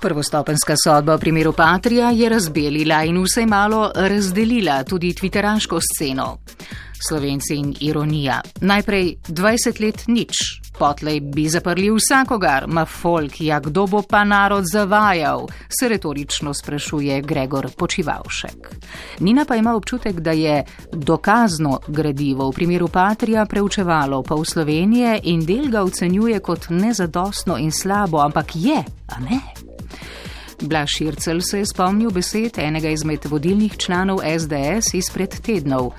Prvostopenska sodba v primeru Patrija je razbelila in vsej malo razdelila tudi twitteraško sceno. Slovenci in ironija. Najprej 20 let nič, potlej bi zaprli vsakogar, ma folk, ja kdo bo pa narod zavajal, se retorično sprašuje Gregor Počivalšek. Nina pa ima občutek, da je dokazno gradivo v primeru Patrija preučevalo pa v Slovenije in del ga ocenjuje kot nezadostno in slabo, ampak je, a ne? Blaž Šircel se je spomnil besed enega izmed vodilnih članov SDS izpred tednov.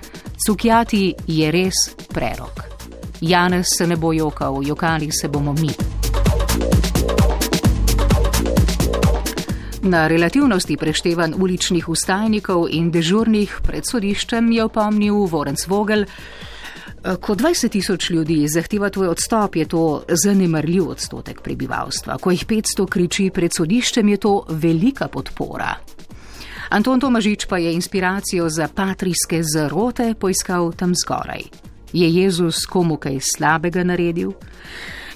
Cukjati je res prerok. Janez se ne bo jokal, jokali se bomo mi. Na relativnosti preštevan uličnih ustajnikov in dežurnih pred sodiščem je opomnil Vorenc Vogel, ko 20 tisoč ljudi zahteva tvoj odstop, je to zanemrljiv odstotek prebivalstva. Ko jih 500 kriči pred sodiščem, je to velika podpora. Anton Tomažič pa je inspiracijo za patrijske zarote poiskal tam zgoraj. Je Jezus komu kaj slabega naredil?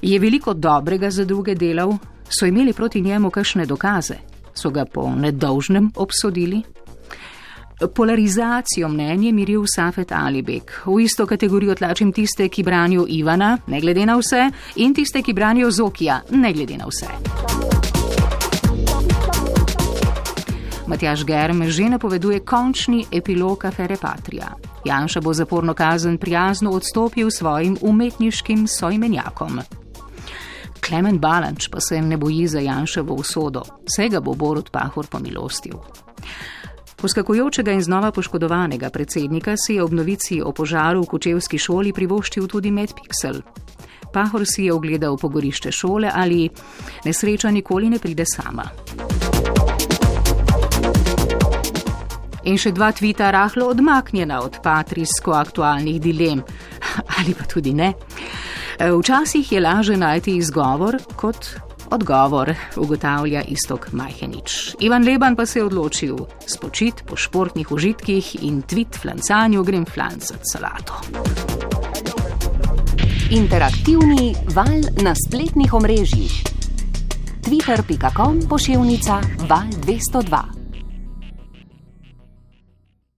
Je veliko dobrega za druge delal? So imeli proti njemu kakšne dokaze? So ga po nedolžnem obsodili? Polarizacijo mnenje miril Safet Alibek. V isto kategorijo tlačim tiste, ki branijo Ivana, ne glede na vse, in tiste, ki branijo Zokija, ne glede na vse. Matjaš Germ že napoveduje končni epilog afere Patria. Janša bo zaporno kazen prijazno odstopil svojim umetniškim soimenjakom. Klemen Balanč pa se ne boji za Janševo usodo, vsega bo Borod Pahor pomilostil. Poskakujočega in znova poškodovanega predsednika si je ob novici o požaru v Kučevski šoli privoščil tudi Medpixel. Pahor si je ogledal pogorišče šole ali nesreča nikoli ne pride sama. In še dva tvita rahlo odmaknjena od patrijsko aktualnih dilem. Ali pa tudi ne. Včasih je laže najti izgovor kot Odgovor ugotavlja istok Majhenič. Ivan Leban pa se je odločil spočit po športnih užitkih in tvit flancanju grem flancati salato. Interaktivni val na spletnih omrežjih. Twitter.com pošiljka val 202.